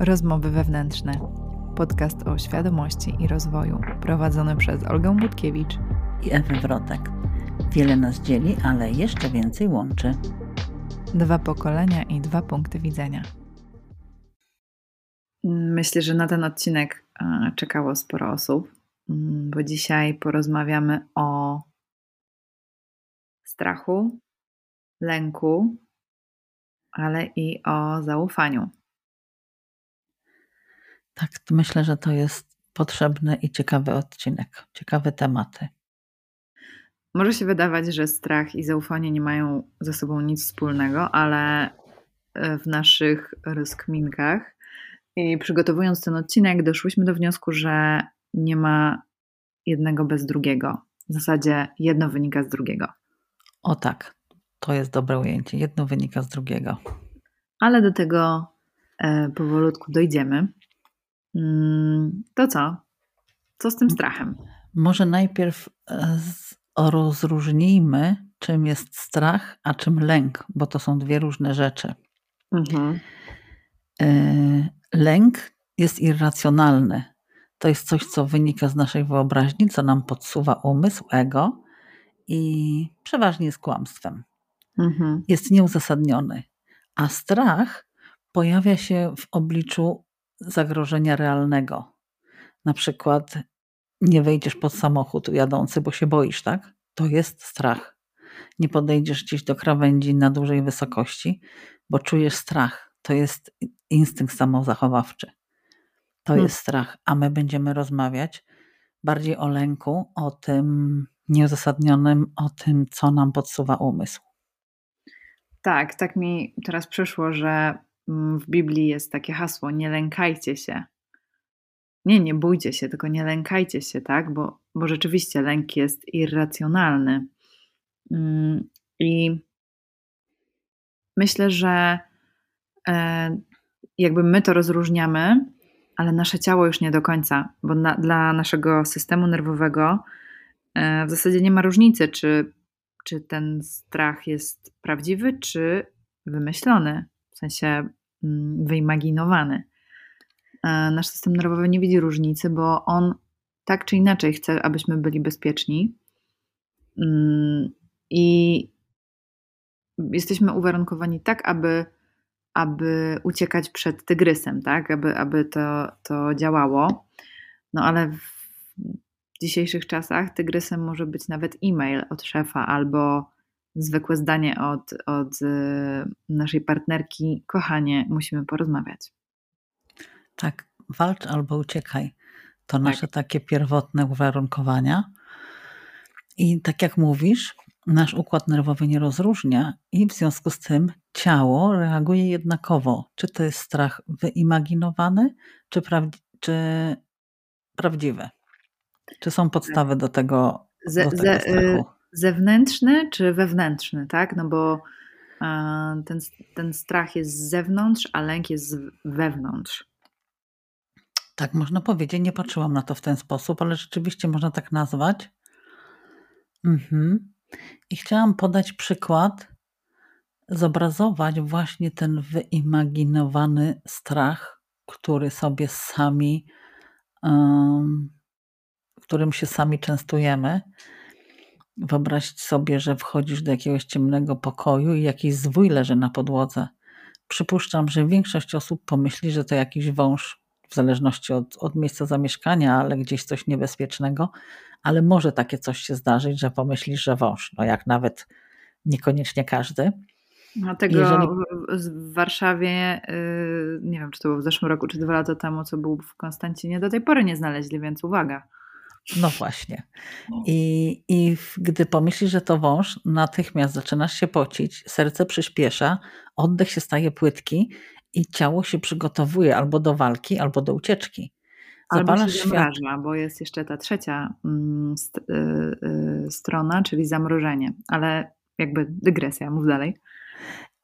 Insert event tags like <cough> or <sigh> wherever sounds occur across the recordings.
Rozmowy wewnętrzne. Podcast o świadomości i rozwoju, prowadzony przez Olgę Budkiewicz i Ewę Wrotek. Wiele nas dzieli, ale jeszcze więcej łączy. Dwa pokolenia i dwa punkty widzenia. Myślę, że na ten odcinek e, czekało sporo osób, mm, bo dzisiaj porozmawiamy o strachu, lęku, ale i o zaufaniu. Tak, myślę, że to jest potrzebny i ciekawy odcinek, ciekawe tematy. Może się wydawać, że strach i zaufanie nie mają ze sobą nic wspólnego, ale e, w naszych rozkminkach i przygotowując ten odcinek, doszłyśmy do wniosku, że nie ma jednego bez drugiego. W zasadzie jedno wynika z drugiego. O tak, to jest dobre ujęcie. Jedno wynika z drugiego. Ale do tego e, powolutku dojdziemy. Mm, to co? Co z tym strachem? Może najpierw e, rozróżnijmy, czym jest strach, a czym lęk, bo to są dwie różne rzeczy. Mhm. E, lęk jest irracjonalny. To jest coś, co wynika z naszej wyobraźni, co nam podsuwa umysł, ego i przeważnie jest kłamstwem. Mhm. Jest nieuzasadniony. A strach pojawia się w obliczu zagrożenia realnego. Na przykład nie wejdziesz pod samochód jadący, bo się boisz, tak? To jest strach. Nie podejdziesz gdzieś do krawędzi na dużej wysokości, bo czujesz strach. To jest instynkt samozachowawczy. To hmm. jest strach, a my będziemy rozmawiać bardziej o lęku, o tym nieuzasadnionym, o tym, co nam podsuwa umysł. Tak, tak mi teraz przyszło, że w Biblii jest takie hasło: nie lękajcie się. Nie, nie bójcie się, tylko nie lękajcie się, tak? Bo, bo rzeczywiście lęk jest irracjonalny. Mm, I myślę, że e, jakby my to rozróżniamy, ale nasze ciało już nie do końca, bo na, dla naszego systemu nerwowego e, w zasadzie nie ma różnicy, czy czy ten strach jest prawdziwy, czy wymyślony, sensie mm, wyimaginowany. E, nasz system nerwowy nie widzi różnicy, bo on tak czy inaczej chce, abyśmy byli bezpieczni. Mm, I jesteśmy uwarunkowani tak, aby, aby uciekać przed tygrysem, tak? aby, aby to, to działało. No ale w w dzisiejszych czasach tygrysem może być nawet e-mail od szefa albo zwykłe zdanie od, od y, naszej partnerki: Kochanie, musimy porozmawiać. Tak, walcz albo uciekaj. To tak. nasze takie pierwotne uwarunkowania. I tak jak mówisz, nasz układ nerwowy nie rozróżnia, i w związku z tym ciało reaguje jednakowo. Czy to jest strach wyimaginowany, czy, prawd- czy prawdziwy? Czy są podstawy do tego, ze, do tego ze, strachu? Zewnętrzny czy wewnętrzny, tak? No bo ten, ten strach jest z zewnątrz, a lęk jest wewnątrz. Tak, można powiedzieć. Nie patrzyłam na to w ten sposób, ale rzeczywiście można tak nazwać. Mhm. I chciałam podać przykład, zobrazować właśnie ten wyimaginowany strach, który sobie sami um, którym się sami częstujemy. Wyobraź sobie, że wchodzisz do jakiegoś ciemnego pokoju i jakiś zwój leży na podłodze. Przypuszczam, że większość osób pomyśli, że to jakiś wąż, w zależności od, od miejsca zamieszkania, ale gdzieś coś niebezpiecznego, ale może takie coś się zdarzyć, że pomyślisz, że wąż. No jak nawet niekoniecznie każdy. Dlatego Jeżeli... w Warszawie, y, nie wiem czy to było w zeszłym roku, czy dwa lata temu, co był w Konstancinie, do tej pory nie znaleźli, więc uwaga. No właśnie. No. I, I gdy pomyślisz, że to wąż, natychmiast zaczynasz się pocić, serce przyspiesza, oddech się staje płytki i ciało się przygotowuje albo do walki, albo do ucieczki. Zapalasz albo się zamraża, bo jest jeszcze ta trzecia mm, st y, y, strona, czyli zamrożenie. Ale jakby dygresja, mów dalej.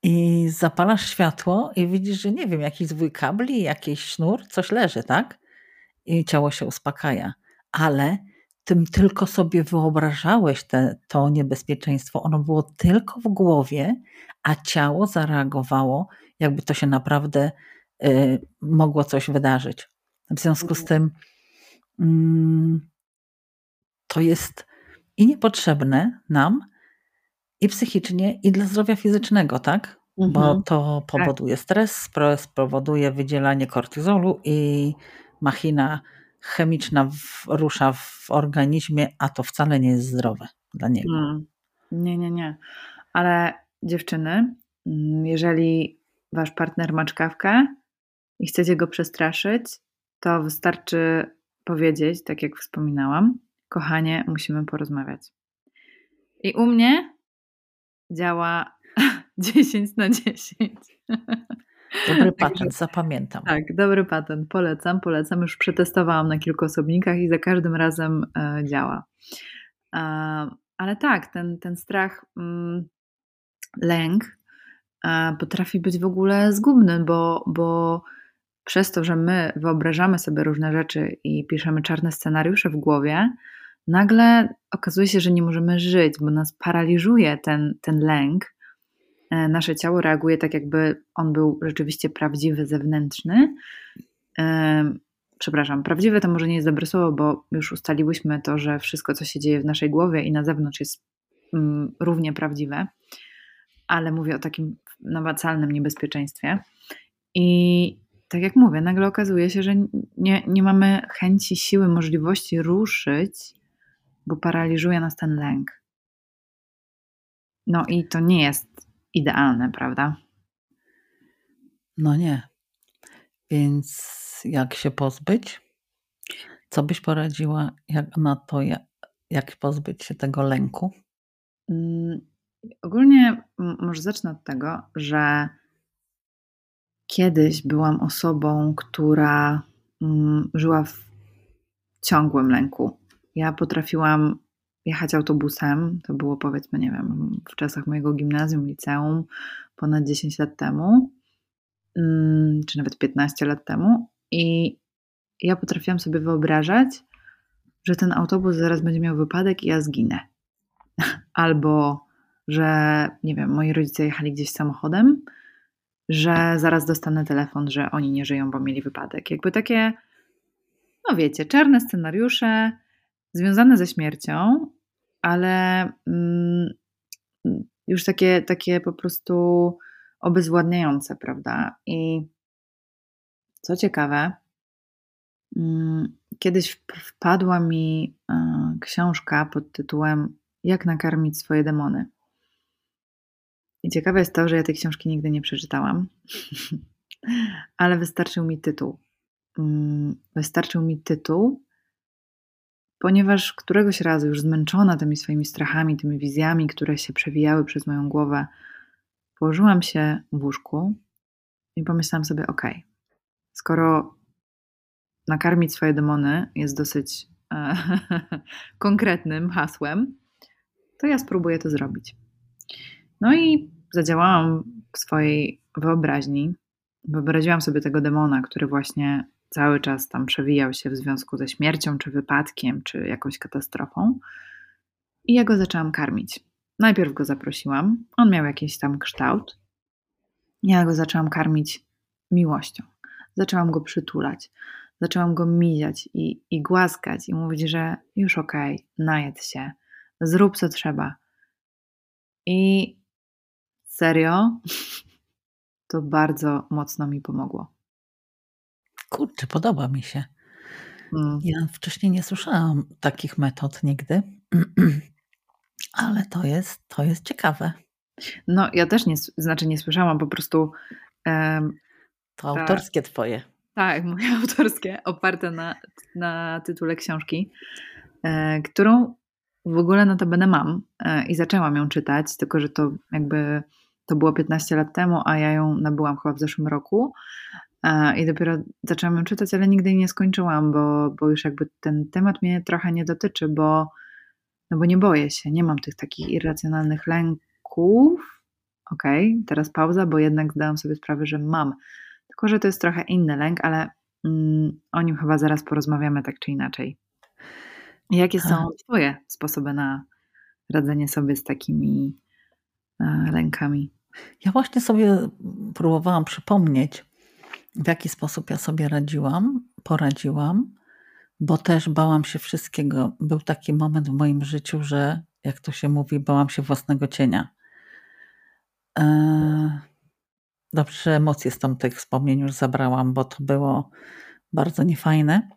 I zapalasz światło i widzisz, że nie wiem, jakiś zwój kabli, jakiś sznur, coś leży, tak? I ciało się uspokaja ale tym tylko sobie wyobrażałeś te, to niebezpieczeństwo. Ono było tylko w głowie, a ciało zareagowało, jakby to się naprawdę y, mogło coś wydarzyć. W związku z tym mm, to jest i niepotrzebne nam, i psychicznie, i dla zdrowia fizycznego, tak? Mhm. Bo to tak. powoduje stres, stres powoduje wydzielanie kortyzolu i machina chemiczna w, rusza w organizmie, a to wcale nie jest zdrowe dla niego. Hmm. Nie, nie, nie. Ale dziewczyny, mm, jeżeli wasz partner ma czkawkę i chcecie go przestraszyć, to wystarczy powiedzieć, tak jak wspominałam, kochanie, musimy porozmawiać. I u mnie działa <laughs> 10 na 10. Dobry patent, zapamiętam. Tak, dobry patent, polecam, polecam. Już przetestowałam na kilku osobnikach i za każdym razem e, działa. E, ale tak, ten, ten strach, mm, lęk e, potrafi być w ogóle zgubny, bo, bo przez to, że my wyobrażamy sobie różne rzeczy i piszemy czarne scenariusze w głowie, nagle okazuje się, że nie możemy żyć, bo nas paraliżuje ten, ten lęk. E, nasze ciało reaguje tak, jakby on był rzeczywiście prawdziwy, zewnętrzny. E, przepraszam, prawdziwe to może nie jest dobre słowo, bo już ustaliłyśmy to, że wszystko, co się dzieje w naszej głowie i na zewnątrz jest mm, równie prawdziwe, ale mówię o takim namacalnym niebezpieczeństwie. I tak jak mówię, nagle okazuje się, że nie, nie mamy chęci, siły, możliwości ruszyć bo paraliżuje nas ten lęk. No i to nie jest idealne, prawda? No nie. Więc jak się pozbyć? Co byś poradziła jak na to, jak, pozbyć się tego lęku? Mm, ogólnie może zacznę od tego, że kiedyś byłam osobą, która mm, żyła w ciągłym lęku. Ja potrafiłam jechać autobusem, to było powiedzmy, nie wiem, w czasach mojego gimnazjum, liceum, ponad 10 lat temu, mm, czy nawet 15 lat temu, i ja potrafiłam sobie wyobrażać, że ten autobus zaraz będzie miał wypadek i ja zginę. <laughs> Albo, że nie wiem, moi rodzice jechali gdzieś samochodem, że zaraz dostanę telefon, że oni nie żyją, bo mieli wypadek. Jakby takie, no wiecie, czarne scenariusze, związane ze śmiercią, ale mm, już takie, takie po prostu obezwładniające, prawda? I co ciekawe, mm, kiedyś wpadła mi e, książka pod tytułem Jak nakarmić swoje demony. I ciekawe jest to, że ja tej książki nigdy nie przeczytałam, <laughs> ale wystarczył mi tytuł. Mm, wystarczył mi tytuł, ponieważ któregoś razu już zmęczona tymi swoimi strachami, tymi wizjami, które się przewijały przez moją głowę, położyłam się w łóżku i pomyślałam sobie: OK, skoro nakarmić swoje demony jest dosyć e, <laughs> konkretnym hasłem, to ja spróbuję to zrobić. No i zadziałałam w swojej wyobraźni. Wyobraziłam sobie tego demona, który właśnie cały czas tam przewijał się w związku ze śmiercią, czy wypadkiem, czy jakąś katastrofą. I ja go zaczęłam karmić. Najpierw go zaprosiłam, on miał jakiś tam kształt. Ja go zaczęłam karmić miłością. Zaczęłam go przytulać, zaczęłam go miziać i, i głaskać i mówić, że już okej, okay, najedz się, zrób co trzeba. I serio, <laughs> to bardzo mocno mi pomogło. Kurczę, podoba mi się. Mm. Ja wcześniej nie słyszałam takich metod nigdy, <clears throat> ale to jest, to jest ciekawe. No, ja też nie, znaczy nie słyszałam, po prostu. Um, to ta, autorskie twoje. Tak, <laughs> moje autorskie, oparte na, na tytule książki, e, którą w ogóle notabene mam e, i zaczęłam ją czytać, tylko że to jakby to było 15 lat temu, a ja ją nabyłam chyba w zeszłym roku. I dopiero zaczęłam ją czytać, ale nigdy jej nie skończyłam, bo, bo już jakby ten temat mnie trochę nie dotyczy, bo, no bo nie boję się, nie mam tych takich irracjonalnych lęków. Okej, okay, teraz pauza, bo jednak zdałam sobie sprawę, że mam. Tylko, że to jest trochę inny lęk, ale mm, o nim chyba zaraz porozmawiamy tak czy inaczej. Jakie są Twoje sposoby na radzenie sobie z takimi e, lękami? Ja właśnie sobie próbowałam przypomnieć, w jaki sposób ja sobie radziłam, poradziłam, bo też bałam się wszystkiego. Był taki moment w moim życiu, że jak to się mówi, bałam się własnego cienia. Eee, dobrze, emocje z tych wspomnień już zabrałam, bo to było bardzo niefajne.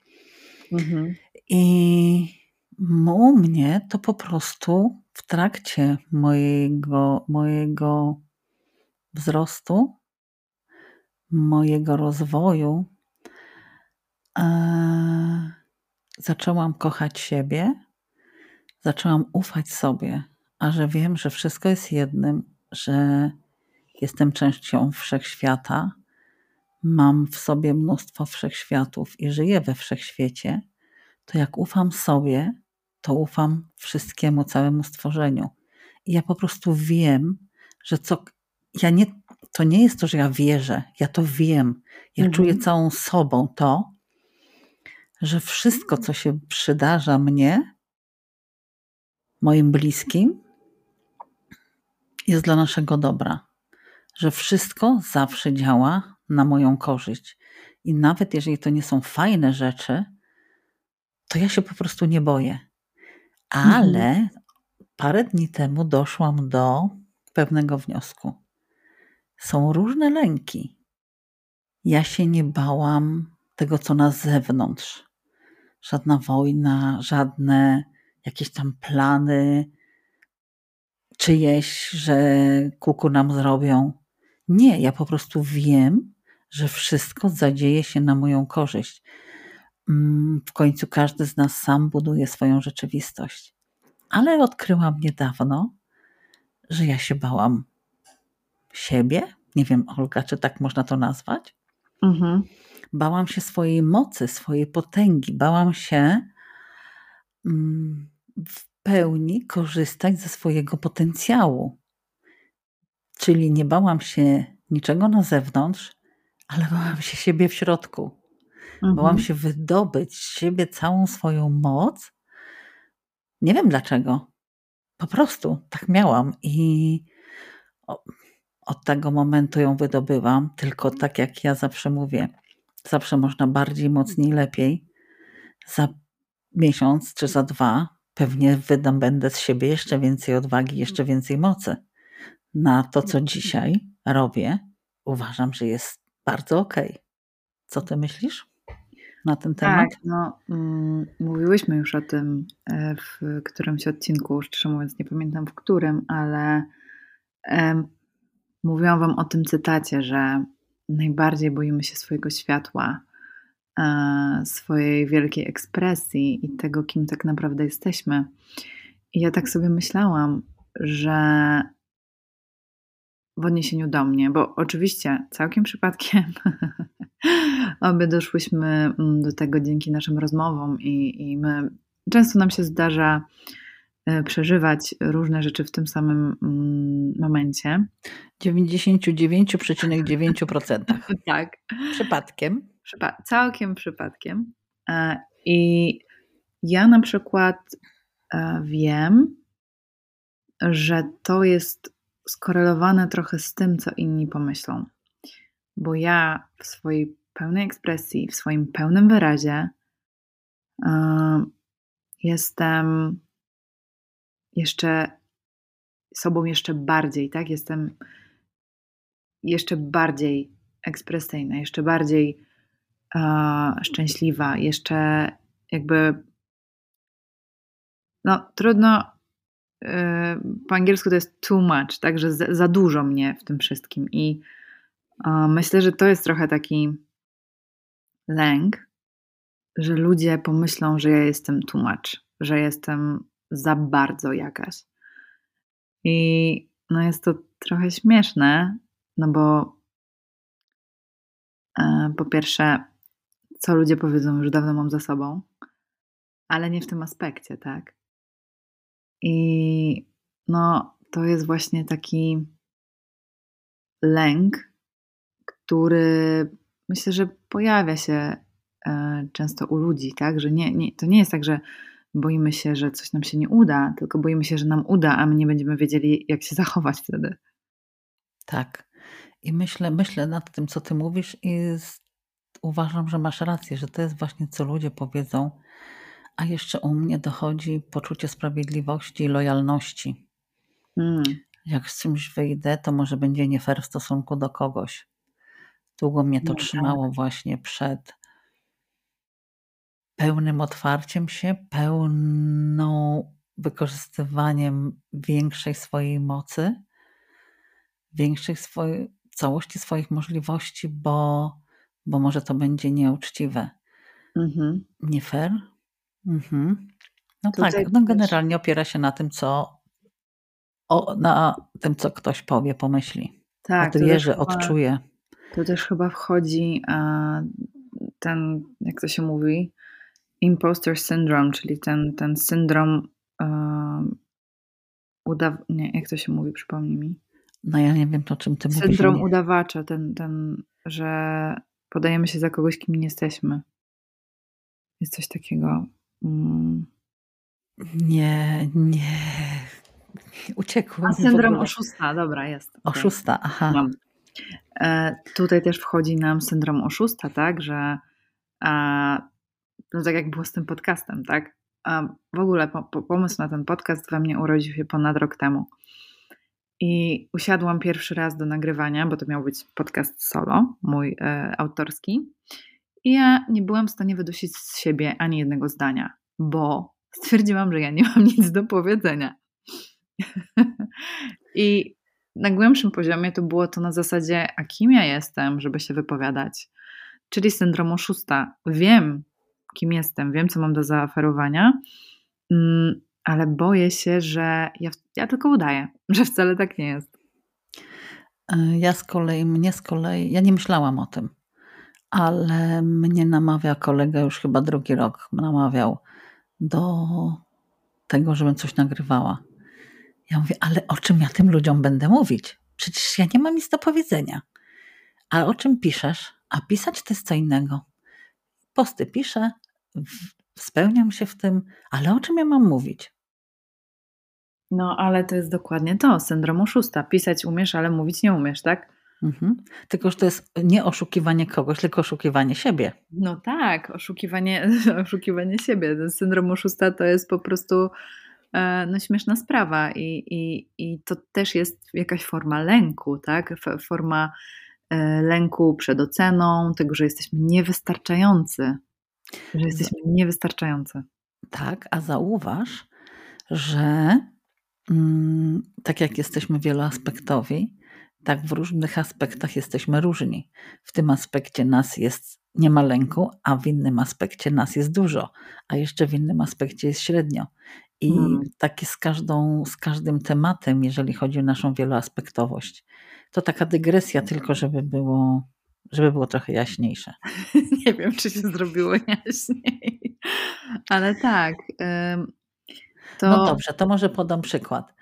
Mhm. I u mnie to po prostu w trakcie mojego, mojego wzrostu, mojego rozwoju, e, zaczęłam kochać siebie, zaczęłam ufać sobie, a że wiem, że wszystko jest jednym, że jestem częścią wszechświata, mam w sobie mnóstwo wszechświatów i żyję we wszechświecie, to jak ufam sobie, to ufam wszystkiemu, całemu stworzeniu. I ja po prostu wiem, że co. Ja nie, to nie jest to, że ja wierzę, ja to wiem. Ja mhm. czuję całą sobą to, że wszystko, co się przydarza mnie, moim bliskim, jest dla naszego dobra. Że wszystko zawsze działa na moją korzyść. I nawet jeżeli to nie są fajne rzeczy, to ja się po prostu nie boję. Ale mhm. parę dni temu doszłam do pewnego wniosku. Są różne lęki. Ja się nie bałam tego, co na zewnątrz. Żadna wojna, żadne jakieś tam plany czyjeś, że kuku nam zrobią. Nie, ja po prostu wiem, że wszystko zadzieje się na moją korzyść. Mm, w końcu każdy z nas sam buduje swoją rzeczywistość. Ale odkryłam niedawno, że ja się bałam siebie. Nie wiem, Olga, czy tak można to nazwać? Mhm. Bałam się swojej mocy, swojej potęgi. Bałam się mm, w pełni korzystać ze swojego potencjału. Czyli nie bałam się niczego na zewnątrz, ale bałam się siebie w środku. Mhm. Bałam się wydobyć z siebie całą swoją moc. Nie wiem dlaczego. Po prostu tak miałam i od tego momentu ją wydobyłam. Tylko tak jak ja zawsze mówię, zawsze można bardziej, mocniej, lepiej. Za miesiąc czy za dwa pewnie wydam będę z siebie jeszcze więcej odwagi, jeszcze więcej mocy. Na to, co dzisiaj robię, uważam, że jest bardzo okej. Okay. Co ty myślisz? na ten temat? Tak, no, mm, mówiłyśmy już o tym e, w którymś odcinku, szczerze mówiąc nie pamiętam w którym, ale mówiłam Wam o tym cytacie, że najbardziej boimy się swojego światła, e, swojej wielkiej ekspresji i tego, kim tak naprawdę jesteśmy. I ja tak sobie myślałam, że w odniesieniu do mnie, bo oczywiście całkiem przypadkiem <laughs> obie doszłyśmy mm, do tego dzięki naszym rozmowom i, i my często nam się zdarza przeżywać różne rzeczy w tym samym mm, momencie. 99,9%. <laughs> tak. Przypadkiem. Przypa całkiem przypadkiem. E, I ja na przykład e, wiem, że to jest skorelowane trochę z tym, co inni pomyślą. Bo ja w swojej pełnej ekspresji, w swoim pełnym wyrazie jestem jeszcze sobą jeszcze bardziej, tak? Jestem jeszcze bardziej ekspresyjna, jeszcze bardziej yy, szczęśliwa, jeszcze jakby no trudno po angielsku to jest too much, także za, za dużo mnie w tym wszystkim. I myślę, że to jest trochę taki lęk, że ludzie pomyślą, że ja jestem too much, że jestem za bardzo jakaś. I no jest to trochę śmieszne, no bo e, po pierwsze, co ludzie powiedzą, już dawno mam za sobą, ale nie w tym aspekcie, tak? I no, to jest właśnie taki lęk, który myślę, że pojawia się e, często u ludzi, tak? Że nie, nie, to nie jest tak, że boimy się, że coś nam się nie uda, tylko boimy się, że nam uda, a my nie będziemy wiedzieli, jak się zachować wtedy. Tak. I myślę, myślę nad tym, co ty mówisz, i uważam, że masz rację, że to jest właśnie co ludzie powiedzą, a jeszcze u mnie dochodzi poczucie sprawiedliwości i lojalności. Hmm. Jak z czymś wyjdę, to może będzie nie fair w stosunku do kogoś. Długo mnie to no, trzymało tak. właśnie przed pełnym otwarciem się, pełną wykorzystywaniem większej swojej mocy, większej swojej, całości swoich możliwości, bo, bo może to będzie nieuczciwe. Mhm. Nie fair? Mhm. No Tutaj tak, no generalnie opiera się na tym, co o, na tym, co ktoś powie, pomyśli. Tak, odbierze, odczuje. To też chyba wchodzi a, ten, jak to się mówi, imposter syndrome, czyli ten, ten syndrom um, udaw... nie, jak to się mówi, przypomnij mi. No ja nie wiem, o czym ty syndrom mówisz. Syndrom udawacza, ten, ten, że podajemy się za kogoś, kim nie jesteśmy. Jest coś takiego. Mm. Nie, nie. Uciekło. A syndrom oszusta, dobra, jest. Oszusta, aha. E, tutaj też wchodzi nam syndrom oszusta, tak, że e, no tak jak było z tym podcastem, tak? E, w ogóle po, po, pomysł na ten podcast we mnie urodził się ponad rok temu. I usiadłam pierwszy raz do nagrywania, bo to miał być podcast solo, mój e, autorski. I ja nie byłam w stanie wydusić z siebie ani jednego zdania, bo stwierdziłam, że ja nie mam nic do powiedzenia. <laughs> I na głębszym poziomie to było to na zasadzie, a kim ja jestem, żeby się wypowiadać? Czyli syndrom oszusta. Wiem, kim jestem, wiem, co mam do zaoferowania, mm, ale boję się, że ja, ja tylko udaję, <laughs> że wcale tak nie jest. E, ja z kolei, mnie z kolei, ja nie myślałam o tym, ale mnie namawia kolega już chyba drugi rok, namawiał do tego, żebym coś nagrywała. Ja mówię, ale o czym ja tym ludziom będę mówić? Przecież ja nie mam nic do powiedzenia. A o czym piszesz? A pisać to jest co innego. Posty piszę, spełniam się w tym, ale o czym ja mam mówić? No, ale to jest dokładnie to, syndrom oszusta. Pisać umiesz, ale mówić nie umiesz, tak? Mhm. Tylko, że to jest nie oszukiwanie kogoś, tylko oszukiwanie siebie. No tak, oszukiwanie, <laughs> oszukiwanie siebie. Ten syndrom oszusta to jest po prostu E, no, śmieszna sprawa i, i, i to też jest jakaś forma lęku, tak? Forma lęku przed oceną, tego, że jesteśmy niewystarczający, że jesteśmy niewystarczający. Tak, a zauważ, że mm, tak jak jesteśmy wieloaspektowi, tak w różnych aspektach jesteśmy różni. W tym aspekcie nas jest nie ma lęku, a w innym aspekcie nas jest dużo, a jeszcze w innym aspekcie jest średnio. I hmm. takie z, każdą, z każdym tematem, jeżeli chodzi o naszą wieloaspektowość. To taka dygresja tylko, żeby było, żeby było trochę jaśniejsze. <laughs> Nie wiem, czy się zrobiło jaśniej, ale tak. To... No dobrze, to może podam przykład.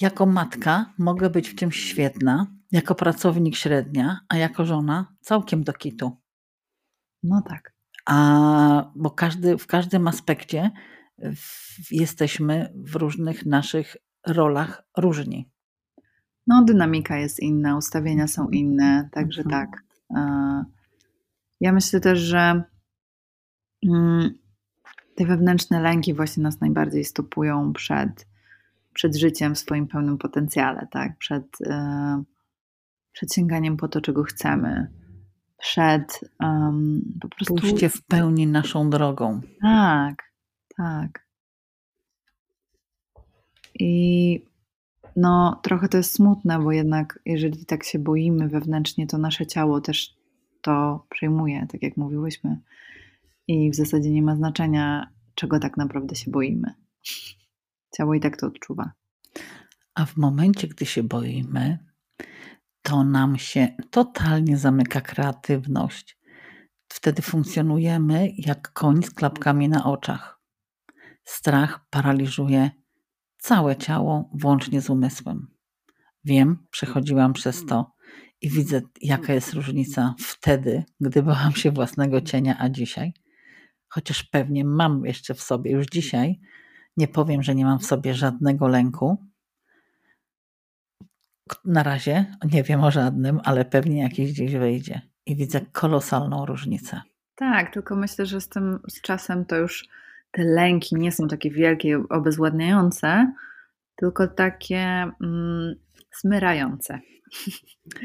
Jako matka mogę być w czymś świetna, jako pracownik średnia, a jako żona całkiem do kitu. No tak. A, bo każdy, w każdym aspekcie jesteśmy w różnych naszych rolach różni. No, dynamika jest inna, ustawienia są inne, także mhm. tak. Ja myślę też, że mm, te wewnętrzne lęki właśnie nas najbardziej stopują przed, przed życiem w swoim pełnym potencjale, tak? Przed, e, przed sięganiem po to, czego chcemy, przed um, po prostu. Pójście w pełni naszą drogą. Tak, tak. I no, trochę to jest smutne, bo jednak jeżeli tak się boimy wewnętrznie, to nasze ciało też to przejmuje, tak jak mówiłyśmy. I w zasadzie nie ma znaczenia, czego tak naprawdę się boimy. Ciało i tak to odczuwa. A w momencie, gdy się boimy, to nam się totalnie zamyka kreatywność. Wtedy funkcjonujemy jak koń z klapkami na oczach. Strach paraliżuje całe ciało, włącznie z umysłem. Wiem, przechodziłam przez to i widzę, jaka jest różnica wtedy, gdy <laughs> bałam się własnego cienia, a dzisiaj. Chociaż pewnie mam jeszcze w sobie już dzisiaj, nie powiem, że nie mam w sobie żadnego lęku. Na razie nie wiem o żadnym, ale pewnie jakiś gdzieś wyjdzie. i widzę kolosalną różnicę. Tak, tylko myślę, że z tym z czasem to już te lęki nie są takie wielkie obezwładniające, tylko takie mm, smyrające.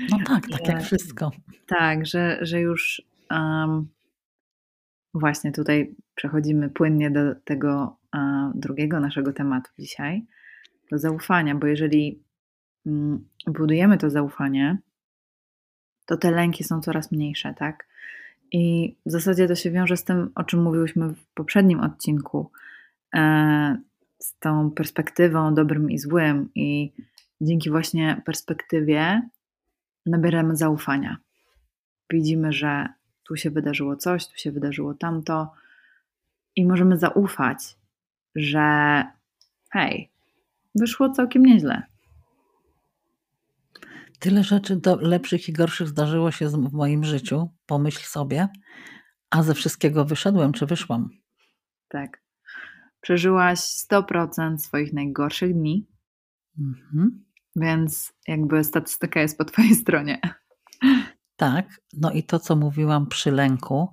No tak, <laughs> tak jak wszystko. Tak, że, że już um, właśnie tutaj przechodzimy płynnie do tego um, drugiego naszego tematu dzisiaj, do zaufania, bo jeżeli um, budujemy to zaufanie, to te lęki są coraz mniejsze, tak? I w zasadzie to się wiąże z tym, o czym mówiłyśmy w poprzednim odcinku, e, z tą perspektywą dobrym i złym, i dzięki właśnie perspektywie nabieramy zaufania. Widzimy, że tu się wydarzyło coś, tu się wydarzyło tamto, i możemy zaufać, że hej, wyszło całkiem nieźle. Tyle rzeczy do lepszych i gorszych zdarzyło się w moim życiu, pomyśl sobie, a ze wszystkiego wyszedłem czy wyszłam. Tak. Przeżyłaś 100% swoich najgorszych dni, mhm. więc jakby statystyka jest po Twojej <laughs> stronie. Tak, no i to, co mówiłam przy lęku,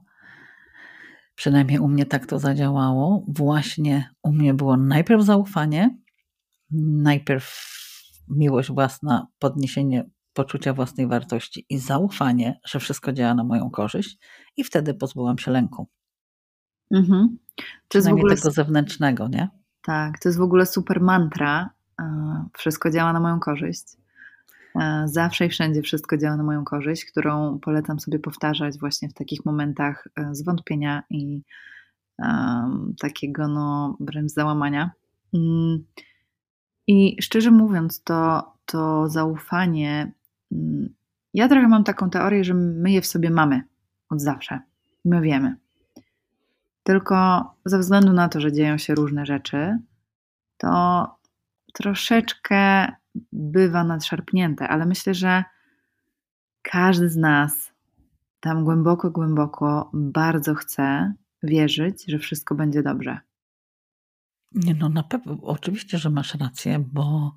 przynajmniej u mnie tak to zadziałało. Właśnie u mnie było najpierw zaufanie, najpierw miłość własna, podniesienie poczucia własnej wartości i zaufanie, że wszystko działa na moją korzyść, i wtedy pozbyłam się lęku. Mhm. To jest w ogóle tego zewnętrznego, nie? Tak, to jest w ogóle super mantra. E, wszystko działa na moją korzyść. E, zawsze i wszędzie wszystko działa na moją korzyść, którą polecam sobie powtarzać właśnie w takich momentach e, zwątpienia i um, takiego no wręcz załamania. Um, i szczerze mówiąc, to, to zaufanie, mm, ja trochę mam taką teorię, że my je w sobie mamy od zawsze. My wiemy. Tylko ze względu na to, że dzieją się różne rzeczy, to troszeczkę bywa nadszarpnięte, ale myślę, że każdy z nas tam głęboko, głęboko bardzo chce wierzyć, że wszystko będzie dobrze. Nie, no na pewno, oczywiście, że masz rację, bo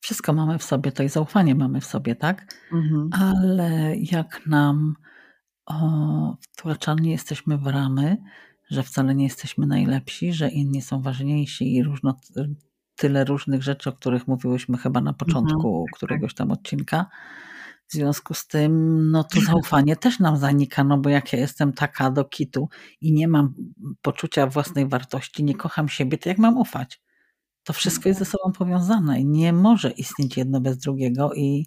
wszystko mamy w sobie, to i zaufanie mamy w sobie, tak? Mhm. Ale jak nam o, wtłaczani jesteśmy w ramy, że wcale nie jesteśmy najlepsi, że inni są ważniejsi i różno, tyle różnych rzeczy, o których mówiłyśmy chyba na początku mhm. któregoś tam odcinka, w związku z tym, no to <laughs> zaufanie też nam zanika, no bo jak ja jestem taka do kitu i nie mam poczucia własnej wartości, nie kocham siebie, to jak mam ufać? To wszystko jest ze sobą powiązane i nie może istnieć jedno bez drugiego i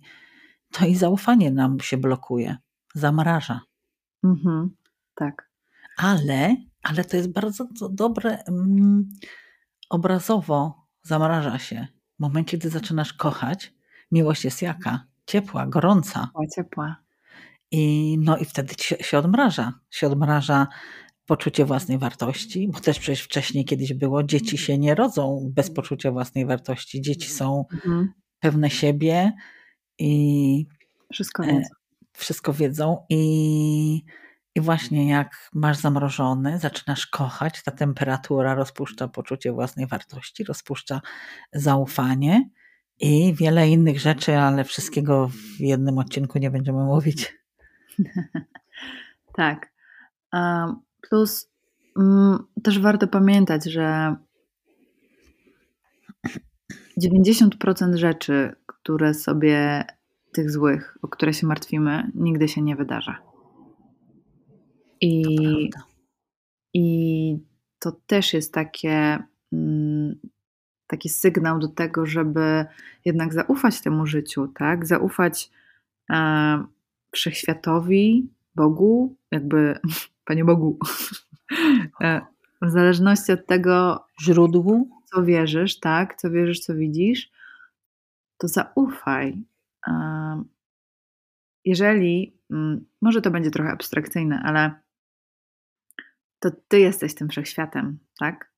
to i zaufanie nam się blokuje, zamraża. Mhm, tak. Ale, ale to jest bardzo dobre mm, obrazowo zamraża się. W momencie, gdy zaczynasz kochać, miłość jest jaka? Ciepła, gorąca. Ciepła, ciepła. I, no i wtedy się, się odmraża. Się odmraża poczucie własnej wartości, bo też przecież wcześniej kiedyś było, dzieci się nie rodzą bez poczucia własnej wartości. Dzieci są mhm. pewne siebie i wszystko e, wiedzą. wszystko wiedzą i, i właśnie jak masz zamrożone, zaczynasz kochać, ta temperatura rozpuszcza poczucie własnej wartości, rozpuszcza zaufanie i wiele innych rzeczy, ale wszystkiego w jednym odcinku nie będziemy mówić. <laughs> tak. Plus mm, też warto pamiętać, że 90% rzeczy, które sobie tych złych, o które się martwimy, nigdy się nie wydarza. I, to i to też jest takie mm, taki sygnał do tego, żeby jednak zaufać temu życiu, tak? Zaufać e, wszechświatowi, Bogu, jakby <laughs> Panie Bogu. E, w zależności od tego źródłu, co wierzysz, tak? Co wierzysz, co widzisz, to zaufaj. E, jeżeli, mm, może to będzie trochę abstrakcyjne, ale to ty jesteś tym wszechświatem, tak?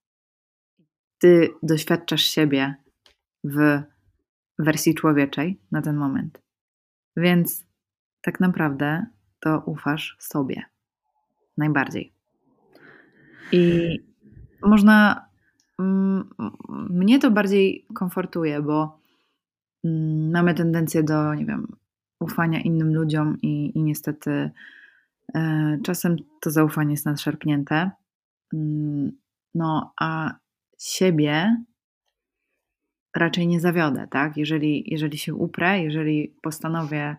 Ty doświadczasz siebie w wersji człowieczej na ten moment. Więc tak naprawdę to ufasz sobie najbardziej. I można. Mm, mnie to bardziej komfortuje, bo mm, mamy tendencję do, nie wiem, ufania innym ludziom i, i niestety E, czasem to zaufanie jest nadszarpnięte. Mm, no, a siebie raczej nie zawiodę, tak? Jeżeli, jeżeli się uprę, jeżeli postanowię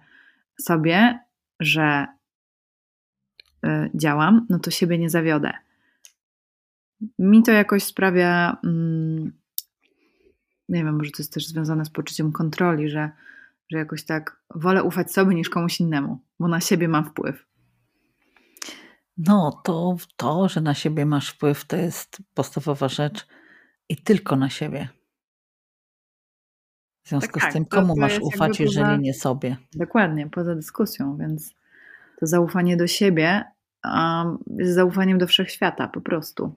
sobie, że y, działam, no to siebie nie zawiodę. Mi to jakoś sprawia, mm, nie wiem, może to jest też związane z poczuciem kontroli, że, że jakoś tak wolę ufać sobie niż komuś innemu, bo na siebie mam wpływ. No, to, to, że na siebie masz wpływ, to jest podstawowa rzecz i tylko na siebie. W związku tak, z tak, tym, komu to, masz ufać, jeżeli poza, nie sobie? Dokładnie, poza dyskusją, więc to zaufanie do siebie um, jest zaufaniem do wszechświata po prostu.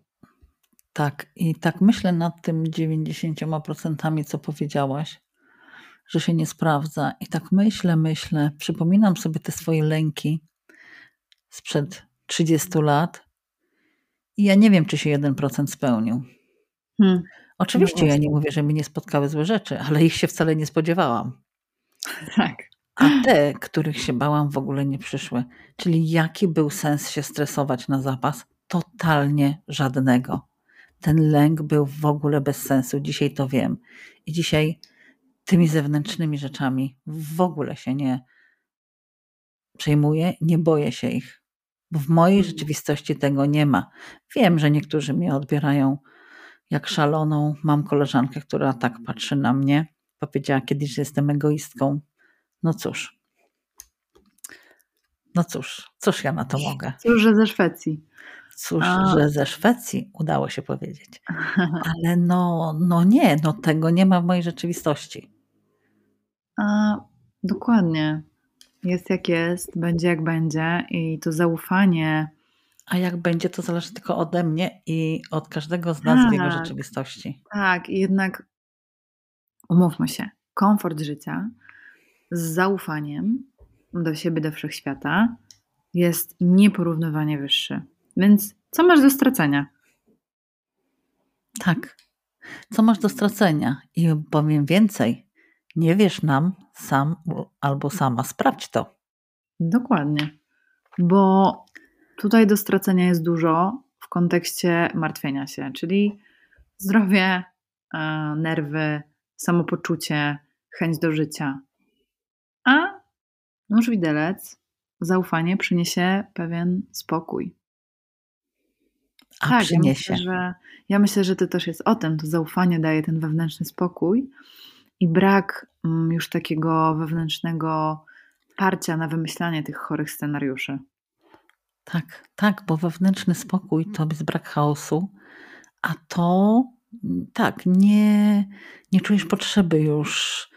Tak, i tak myślę nad tym 90%, co powiedziałaś, że się nie sprawdza. I tak myślę, myślę, przypominam sobie te swoje lęki sprzed 30 lat i ja nie wiem, czy się 1% spełnił. Hmm. Oczywiście no ja nie mówię, że mi nie spotkały złe rzeczy, ale ich się wcale nie spodziewałam. <laughs> Tak. A te, których się bałam, w ogóle nie przyszły. Czyli jaki był sens się stresować na zapas? Totalnie żadnego. Ten lęk był w ogóle bez sensu. Dzisiaj to wiem. I dzisiaj tymi zewnętrznymi rzeczami w ogóle się nie przejmuję, nie boję się ich, bo w mojej mhm. rzeczywistości tego nie ma. Wiem, że niektórzy mnie odbierają jak szaloną. Mam koleżankę, która tak patrzy na mnie. Powiedziała kiedyś, że jestem egoistką. No cóż. No cóż, cóż ja na to mogę? Cóż, że ze Szwecji. Cóż, A... że ze Szwecji udało się powiedzieć. Ale no, no nie, no tego nie ma w mojej rzeczywistości. A, dokładnie. Jest jak jest, będzie jak będzie i to zaufanie a jak będzie, to zależy tylko ode mnie i od każdego z nas tak, w jego tak. rzeczywistości. Tak, i jednak umówmy się, komfort życia z zaufaniem do siebie, do wszechświata jest nieporównywanie wyższy. Więc co masz do stracenia? Tak. Co masz do stracenia? I powiem więcej. Nie wiesz nam sam albo sama, sprawdź to. Dokładnie. Bo Tutaj do stracenia jest dużo w kontekście martwienia się, czyli zdrowie, e, nerwy, samopoczucie, chęć do życia. A nóż widelec, zaufanie przyniesie pewien spokój. A tak, przyniesie. Ja myślę, że, ja myślę, że to też jest o tym. To zaufanie daje ten wewnętrzny spokój i brak mm, już takiego wewnętrznego parcia na wymyślanie tych chorych scenariuszy. Tak, tak, bo wewnętrzny spokój to jest brak chaosu, a to mm, tak, nie, nie czujesz potrzeby już,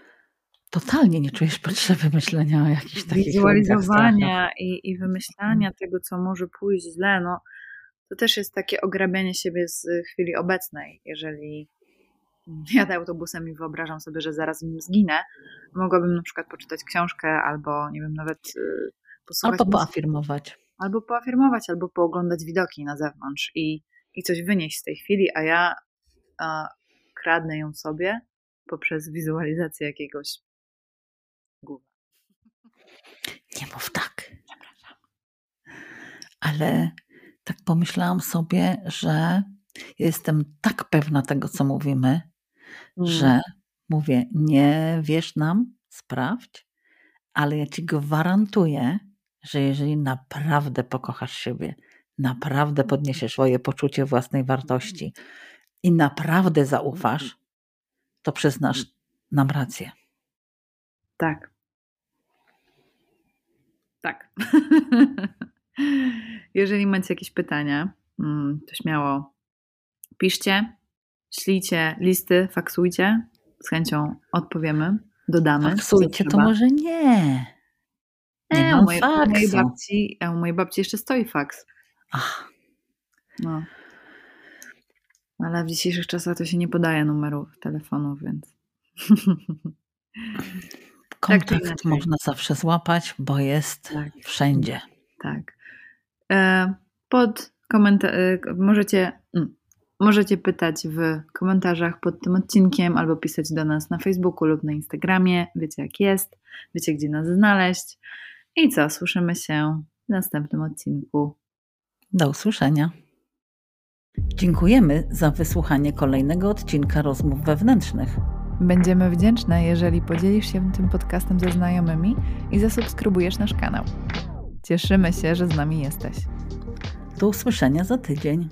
totalnie nie czujesz potrzeby myślenia o jakichś takich Wizualizowania i, i wymyślania mm. tego, co może pójść źle, no to też jest takie ograbianie siebie z chwili obecnej. Jeżeli jadę autobusem i wyobrażam sobie, że zaraz nim zginę, mogłabym na przykład poczytać książkę albo, nie wiem, nawet y, posłuchać. Albo poafirmować albo poafirmować, albo pooglądać widoki na zewnątrz i, i coś wynieść z tej chwili, a ja a, kradnę ją sobie poprzez wizualizację jakiegoś głowa. Nie mów tak. Przepraszam. Ale tak pomyślałam sobie, że jestem tak pewna tego, co mówimy, mm. że mówię, nie wiesz nam, sprawdź, ale ja ci gwarantuję, że jeżeli naprawdę pokochasz siebie, naprawdę podniesiesz swoje poczucie własnej wartości i naprawdę zaufasz, to przyznasz nam rację. Tak. Tak. <laughs> Jeżeli macie jakieś pytania, mm, to śmiało piszcie, ślijcie listy, faksujcie. Z chęcią odpowiemy, dodamy. Faksujcie to może nie. Nie e, u, mojej, u mojej babci, a u mojej babci jeszcze stoi faks. Ach. No. Ale w dzisiejszych czasach to się nie podaje numerów telefonów, więc. <laughs> Kontakt tak można zawsze złapać, bo jest tak. wszędzie. Tak. E, pod komentarz możecie, mm, możecie pytać w komentarzach pod tym odcinkiem albo pisać do nas na Facebooku lub na Instagramie. Wiecie jak jest, wiecie gdzie nas znaleźć. I co, słyszymy się w następnym odcinku. Do usłyszenia. Dziękujemy za wysłuchanie kolejnego odcinka rozmów wewnętrznych. Będziemy wdzięczne, jeżeli podzielisz się tym podcastem ze znajomymi i zasubskrybujesz nasz kanał. Cieszymy się, że z nami jesteś. Do usłyszenia za tydzień.